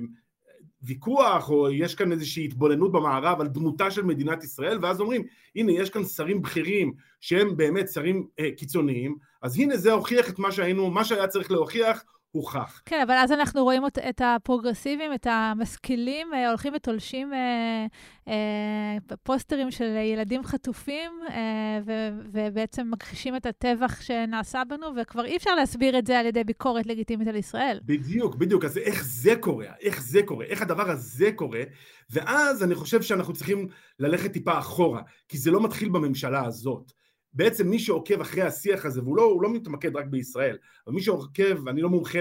ויכוח, או יש כאן איזושהי התבוננות במערב על דמותה של מדינת ישראל, ואז אומרים, הנה, יש כאן שרים בכירים שהם באמת שרים אה, קיצוניים, אז הנה זה הוכיח את מה שהיינו, מה שהיה צריך להוכיח, הוכח. כן, אבל אז אנחנו רואים את הפרוגרסיבים, את המשכילים, אה, הולכים ותולשים אה, אה, פוסטרים של ילדים חטופים, ובעצם מכחישים את הטבח שנעשה בנו, וכבר אי אפשר להסביר את זה על ידי ביקורת לגיטימית על ישראל. בדיוק, בדיוק. אז איך זה קורה? איך זה קורה? איך הדבר הזה קורה? ואז אני חושב שאנחנו צריכים ללכת טיפה אחורה, כי זה לא מתחיל בממשלה הזאת. בעצם מי שעוקב אחרי השיח הזה, והוא לא, לא מתמקד רק בישראל, אבל מי שעוקב, אני לא מומחה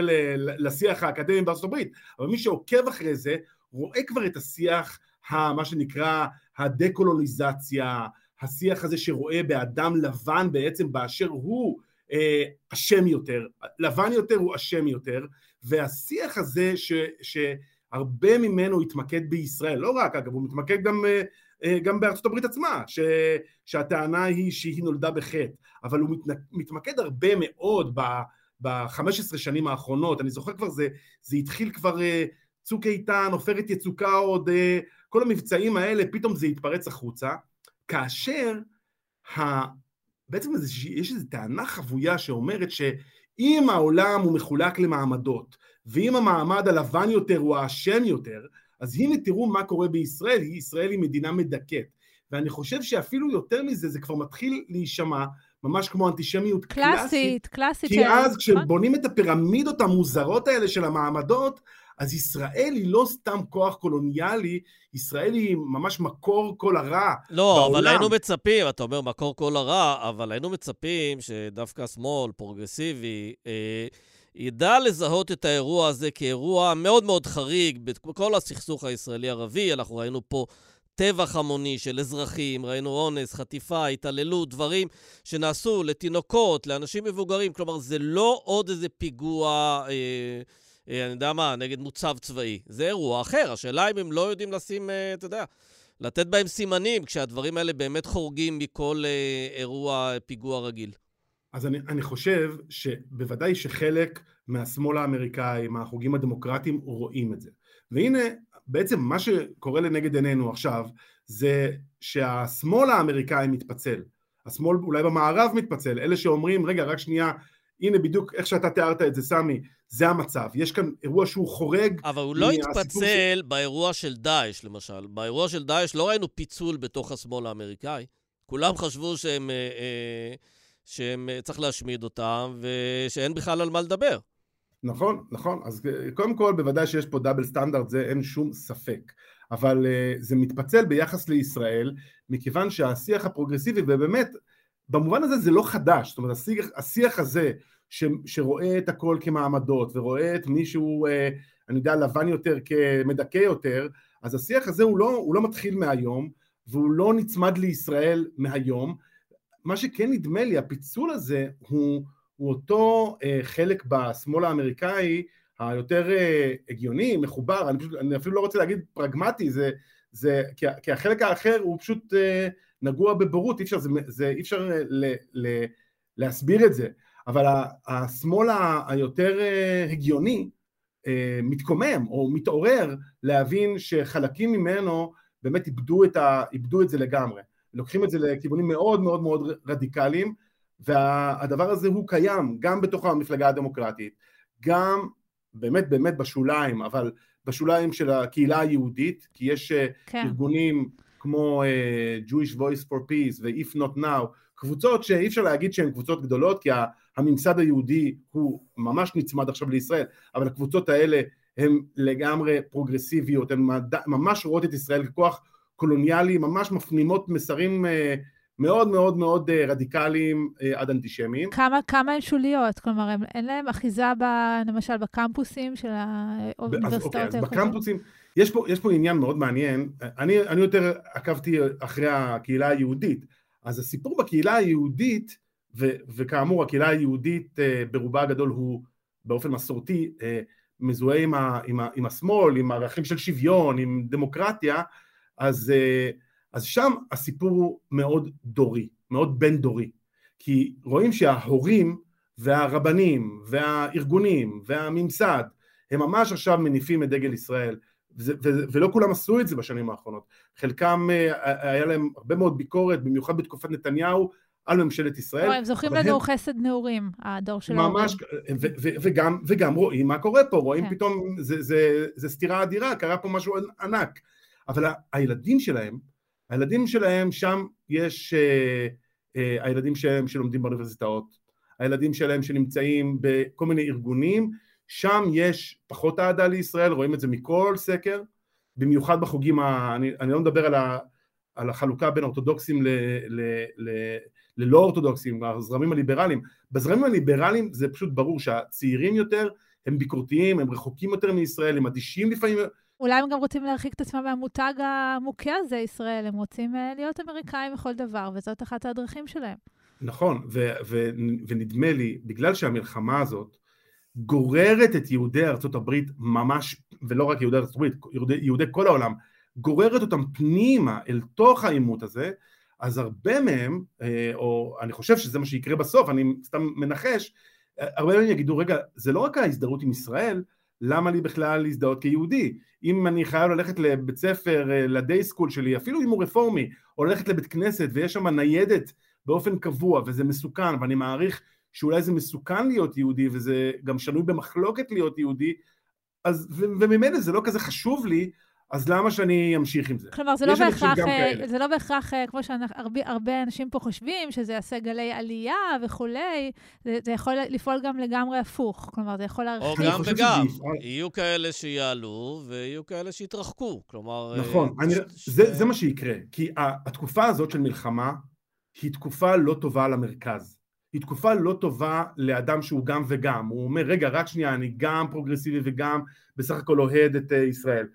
לשיח האקדמי בארצות הברית, אבל מי שעוקב אחרי זה, רואה כבר את השיח, מה שנקרא הדקולוניזציה, השיח הזה שרואה באדם לבן בעצם באשר הוא אה, אשם יותר, לבן יותר הוא אשם יותר, והשיח הזה ש, שהרבה ממנו התמקד בישראל, לא רק אגב, הוא מתמקד גם, אה, גם בארצות הברית עצמה, ש, שהטענה היא שהיא נולדה בחטא, אבל הוא מת, מתמקד הרבה מאוד ב-15 שנים האחרונות, אני זוכר כבר זה, זה התחיל כבר צוק איתן, עופרת יצוקה עוד, כל המבצעים האלה, פתאום זה התפרץ החוצה, כאשר ה... בעצם יש איזו טענה חבויה שאומרת שאם העולם הוא מחולק למעמדות, ואם המעמד הלבן יותר הוא האשם יותר, אז הנה תראו מה קורה בישראל, ישראל היא מדינה מדכאת. ואני חושב שאפילו יותר מזה, זה כבר מתחיל להישמע ממש כמו אנטישמיות קלאסית. קלאסית, קלאסית. כי אז כשבונים את הפירמידות המוזרות האלה של המעמדות, אז ישראל היא לא סתם כוח קולוניאלי, ישראל היא ממש מקור כל הרע לא, בעולם. אבל היינו מצפים, אתה אומר מקור כל הרע, אבל היינו מצפים שדווקא שמאל, פרוגרסיבי, אה, ידע לזהות את האירוע הזה כאירוע מאוד מאוד חריג בכל הסכסוך הישראלי-ערבי. אנחנו ראינו פה טבח המוני של אזרחים, ראינו אונס, חטיפה, התעללות, דברים שנעשו לתינוקות, לאנשים מבוגרים. כלומר, זה לא עוד איזה פיגוע... אה, אה, אני יודע מה, נגד מוצב צבאי. זה אירוע אחר. השאלה אם הם לא יודעים לשים, אה, אתה יודע, לתת בהם סימנים כשהדברים האלה באמת חורגים מכל אה, אירוע פיגוע רגיל. אז אני, אני חושב שבוודאי שחלק מהשמאל האמריקאי, מהחוגים הדמוקרטיים, רואים את זה. והנה, בעצם מה שקורה לנגד עינינו עכשיו, זה שהשמאל האמריקאי מתפצל. השמאל אולי במערב מתפצל, אלה שאומרים, רגע, רק שנייה, הנה בדיוק איך שאתה תיארת את זה, סמי, זה המצב. יש כאן אירוע שהוא חורג. אבל הוא לא התפצל ש... באירוע של דאעש, למשל. באירוע של דאעש לא ראינו פיצול בתוך השמאל האמריקאי. כולם חשבו שהם, אה, אה, שהם אה, להשמיד אותם, ושאין בכלל על מה לדבר. נכון, נכון. אז קודם כל, בוודאי שיש פה דאבל סטנדרט, זה אין שום ספק. אבל זה מתפצל ביחס לישראל, מכיוון שהשיח הפרוגרסיבי, ובאמת, במובן הזה זה לא חדש, זאת אומרת השיח, השיח הזה ש, שרואה את הכל כמעמדות ורואה את מישהו, אה, אני יודע, לבן יותר כמדכא יותר, אז השיח הזה הוא לא, הוא לא מתחיל מהיום והוא לא נצמד לישראל מהיום. מה שכן נדמה לי, הפיצול הזה הוא, הוא אותו אה, חלק בשמאל האמריקאי היותר אה, הגיוני, מחובר, אני, פשוט, אני אפילו לא רוצה להגיד פרגמטי, זה, זה, כי, כי החלק האחר הוא פשוט אה, נגוע בבורות, אי אפשר, זה, זה, אי אפשר אה, ל, ל, להסביר את זה. אבל השמאל היותר אה, הגיוני אה, מתקומם או מתעורר להבין שחלקים ממנו באמת איבדו את, ה, איבדו את זה לגמרי. לוקחים את זה לכיוונים מאוד מאוד מאוד רדיקליים והדבר הזה הוא קיים גם בתוך המפלגה הדמוקרטית, גם באמת באמת בשוליים, אבל בשוליים של הקהילה היהודית, כי יש אה, כן. ארגונים כמו uh, Jewish Voice for Peace ו-If Not Now, קבוצות שאי אפשר להגיד שהן קבוצות גדולות, כי הממסד היהודי הוא ממש נצמד עכשיו לישראל, אבל הקבוצות האלה הן לגמרי פרוגרסיביות, הן ממש רואות את ישראל ככוח קולוניאלי, ממש מפנימות מסרים אה, מאוד מאוד מאוד אה, רדיקליים אה, עד אנטישמיים. כמה, כמה הן שוליות? כלומר, הם, אין להם אחיזה ב, למשל בקמפוסים של האוניברסיטאות? אוקיי, אז בקמפוסים, יש פה, יש פה עניין מאוד מעניין, אני, אני יותר עקבתי אחרי הקהילה היהודית, אז הסיפור בקהילה היהודית ו, וכאמור הקהילה היהודית ברובה הגדול הוא באופן מסורתי מזוהה עם, ה, עם, ה, עם השמאל, עם ערכים של שוויון, עם דמוקרטיה, אז, אה, אז שם הסיפור הוא מאוד דורי, מאוד בין דורי, כי רואים שההורים והרבנים והארגונים והממסד הם ממש עכשיו מניפים את דגל ישראל וזה, ולא כולם עשו את זה בשנים האחרונות, חלקם היה להם הרבה מאוד ביקורת, במיוחד בתקופת נתניהו, על ממשלת ישראל. הם זוכרים לנו הם... חסד נעורים, הדור של ההורים. ממש, ו- ו- וגם, וגם רואים מה קורה פה, רואים כן. פתאום, זה, זה, זה סתירה אדירה, קרה פה משהו ענק. אבל הילדים שלהם, הילדים שלהם, שם יש אה, אה, הילדים שלהם שלומדים באוניברסיטאות, הילדים שלהם שנמצאים בכל מיני ארגונים, שם יש פחות אהדה לישראל, רואים את זה מכל סקר, במיוחד בחוגים, ה, אני, אני לא מדבר על, ה, על החלוקה בין אורתודוקסים ל, ל, ל, ללא אורתודוקסים, הזרמים הליברליים. בזרמים הליברליים זה פשוט ברור שהצעירים יותר הם ביקורתיים, הם רחוקים יותר מישראל, הם אדישים לפעמים. אולי הם גם רוצים להרחיק את עצמם מהמותג המוכה הזה, ישראל. הם רוצים אה, להיות אמריקאים לכל דבר, וזאת אחת הדרכים שלהם. נכון, ו- ו- ונדמה לי, בגלל שהמלחמה הזאת גוררת את יהודי ארצות הברית ממש, ולא רק יהודי ארצות הברית, יהודי, יהודי כל העולם, גוררת אותם פנימה אל תוך העימות הזה, אז הרבה מהם, אה, או אני חושב שזה מה שיקרה בסוף, אני סתם מנחש, הרבה מהם יגידו, רגע, זה לא רק ההזדהות עם ישראל, למה לי בכלל להזדהות כיהודי? אם אני חייב ללכת לבית ספר, אה, לדיי סקול שלי, אפילו אם הוא רפורמי, או ללכת לבית כנסת ויש שם ניידת באופן קבוע וזה מסוכן, ואני מעריך שאולי זה מסוכן להיות יהודי וזה גם שנוי במחלוקת להיות יהודי, אז, וממילא זה לא כזה חשוב לי, אז למה שאני אמשיך עם זה? כלומר, זה לא בהכרח, אה, זה לא בהכרח, אה, כמו שהרבה אנשים פה חושבים, שזה יעשה גלי עלייה וכולי, זה, זה יכול לפעול גם לגמרי הפוך. כלומר, זה יכול להרחיב. או גם וגם. יהיו כאלה שיעלו ויהיו כאלה שיתרחקו. כלומר... אה, נכון, אני. זה, זה מה שיקרה. כי התקופה הזאת של מלחמה היא תקופה לא טובה למרכז. היא תקופה לא טובה לאדם שהוא גם וגם. הוא אומר, רגע, רק שנייה, אני גם פרוגרסיבי וגם בסך הכל אוהד את ישראל.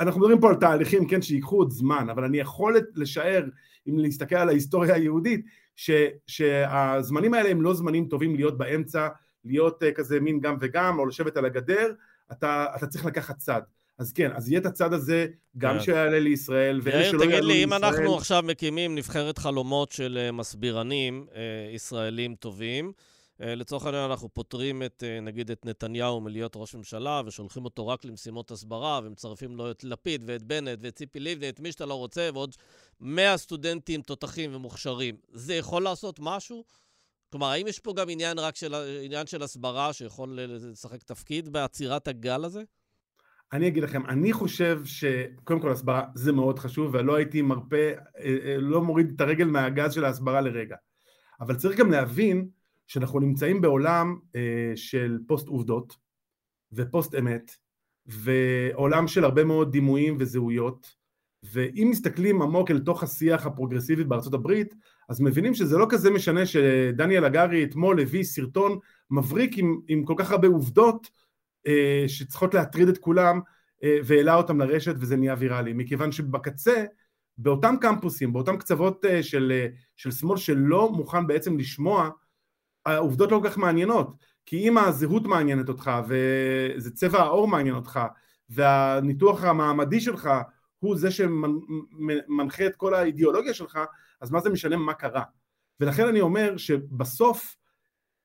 אנחנו מדברים פה על תהליכים, כן, שיקחו עוד זמן, אבל אני יכול לשער, אם להסתכל על ההיסטוריה היהודית, ש, שהזמנים האלה הם לא זמנים טובים להיות באמצע, להיות uh, כזה מין גם וגם, או לשבת על הגדר, אתה, אתה צריך לקחת צד. אז כן, אז יהיה את הצד הזה, גם כן. שיעלה לישראל, ואלה שלא יעלו לישראל... תגיד לי, אם אנחנו עכשיו מקימים נבחרת חלומות של uh, מסבירנים uh, ישראלים טובים, אה, לצורך העניין אנחנו פותרים את, אה, נגיד, את נתניהו מלהיות ראש ממשלה ושולחים אותו רק למשימות הסברה ומצרפים לו את לפיד ואת בנט ואת ציפי לבני, את מי שאתה לא רוצה, ועוד 100 סטודנטים תותחים ומוכשרים. זה יכול לעשות משהו? כלומר, האם יש פה גם עניין רק של, עניין של הסברה שיכול לשחק תפקיד בעצירת הגל הזה? אני אגיד לכם, אני חושב שקודם כל הסברה זה מאוד חשוב, ולא הייתי מרפה, אה, לא מוריד את הרגל מהגז של ההסברה לרגע. אבל צריך גם להבין שאנחנו נמצאים בעולם אה, של פוסט עובדות ופוסט אמת ועולם של הרבה מאוד דימויים וזהויות ואם מסתכלים עמוק אל תוך השיח הפרוגרסיבי בארצות הברית אז מבינים שזה לא כזה משנה שדניאל הגרי אתמול הביא סרטון מבריק עם, עם כל כך הרבה עובדות אה, שצריכות להטריד את כולם אה, והעלה אותם לרשת וזה נהיה ויראלי. מכיוון שבקצה באותם קמפוסים, באותם קצוות אה, של, אה, של שמאל שלא מוכן בעצם לשמוע העובדות לא כל כך מעניינות, כי אם הזהות מעניינת אותך, וזה צבע העור מעניין אותך, והניתוח המעמדי שלך הוא זה שמנחה את כל האידיאולוגיה שלך, אז מה זה משנה מה קרה? ולכן אני אומר שבסוף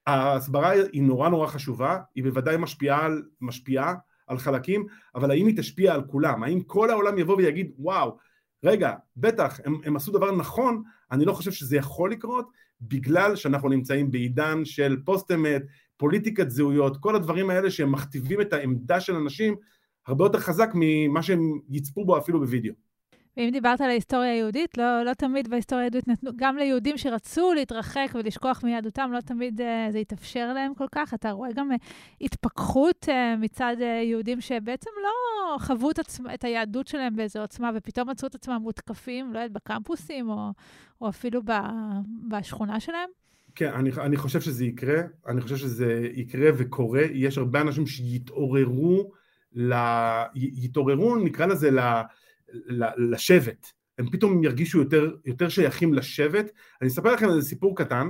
ההסברה היא נורא נורא חשובה, היא בוודאי משפיעה על, משפיעה על חלקים, אבל האם היא תשפיע על כולם? האם כל העולם יבוא ויגיד וואו, רגע, בטח, הם, הם עשו דבר נכון, אני לא חושב שזה יכול לקרות, בגלל שאנחנו נמצאים בעידן של פוסט אמת, פוליטיקת זהויות, כל הדברים האלה שהם מכתיבים את העמדה של אנשים הרבה יותר חזק ממה שהם יצפו בו אפילו בווידאו. ואם דיברת על ההיסטוריה היהודית, לא, לא תמיד בהיסטוריה היהודית נתנו, גם ליהודים שרצו להתרחק ולשכוח מיהדותם, לא תמיד uh, זה התאפשר להם כל כך. אתה רואה גם uh, התפכחות uh, מצד uh, יהודים שבעצם לא חוו את, עצמ, את היהדות שלהם באיזו עוצמה, ופתאום מצאו את עצמם מותקפים, לא יודעת, בקמפוסים, או, או אפילו ב, בשכונה שלהם. כן, אני, אני חושב שזה יקרה, אני חושב שזה יקרה וקורה. יש הרבה אנשים שיתעוררו, ל, יתעוררו, נקרא לזה, ל... לשבט, הם פתאום ירגישו יותר, יותר שייכים לשבט. אני אספר לכם איזה סיפור קטן.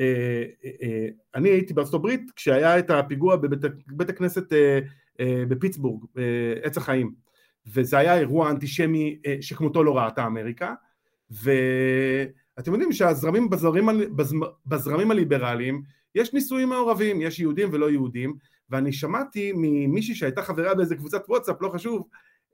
אה, אה, אה, אני הייתי בארצות הברית כשהיה את הפיגוע בבית הכנסת בפיטסבורג, עץ החיים, וזה היה אירוע אנטישמי שכמותו לא ראתה אמריקה, ואתם יודעים שהזרמים בזרמים, בזרמים הליברליים יש נישואים מעורבים, יש יהודים ולא יהודים, ואני שמעתי ממישהי שהייתה חברה באיזה קבוצת וואטסאפ, לא חשוב,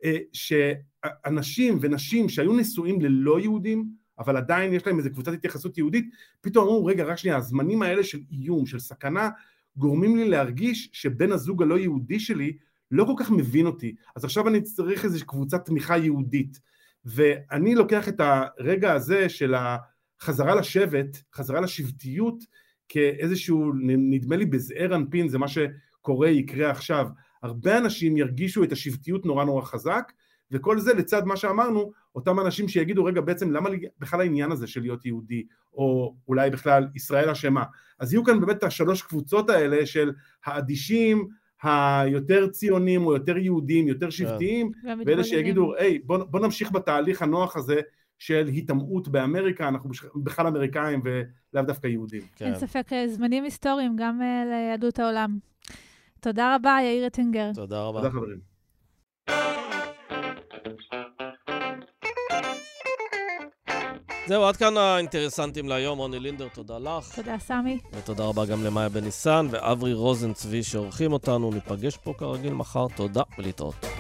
אה, שאנשים ונשים שהיו נשואים ללא יהודים, אבל עדיין יש להם איזו קבוצת התייחסות יהודית, פתאום אמרו, רגע, רק שנייה, הזמנים האלה של איום, של סכנה, גורמים לי להרגיש שבן הזוג הלא יהודי שלי לא כל כך מבין אותי, אז עכשיו אני צריך איזו קבוצת תמיכה יהודית. ואני לוקח את הרגע הזה של החזרה לשבט, חזרה לשבטיות, כאיזשהו, נדמה לי בזעיר אנפין, זה מה שקורה, יקרה עכשיו. הרבה אנשים ירגישו את השבטיות נורא נורא חזק, וכל זה לצד מה שאמרנו, אותם אנשים שיגידו, רגע, בעצם למה בכלל העניין הזה של להיות יהודי, או אולי בכלל ישראל אשמה? אז יהיו כאן באמת השלוש קבוצות האלה של האדישים, היותר ציונים או יותר יהודים, יותר שבטיים, ואלה שיגידו, היי, בוא, בוא נמשיך בתהליך הנוח הזה של היטמעות באמריקה, אנחנו בכלל אמריקאים ולאו דווקא יהודים. כן. אין ספק, אה, זמנים היסטוריים גם אה, ליהדות העולם. תודה רבה, יאיר אטינגר. תודה רבה. תודה חברים. זהו, עד כאן האינטרסנטים להיום. רוני לינדר, תודה לך. תודה, סמי. ותודה רבה גם למאיה בניסן ואברי רוזן צבי שעורכים אותנו. ניפגש פה כרגיל מחר. תודה ולהתראות.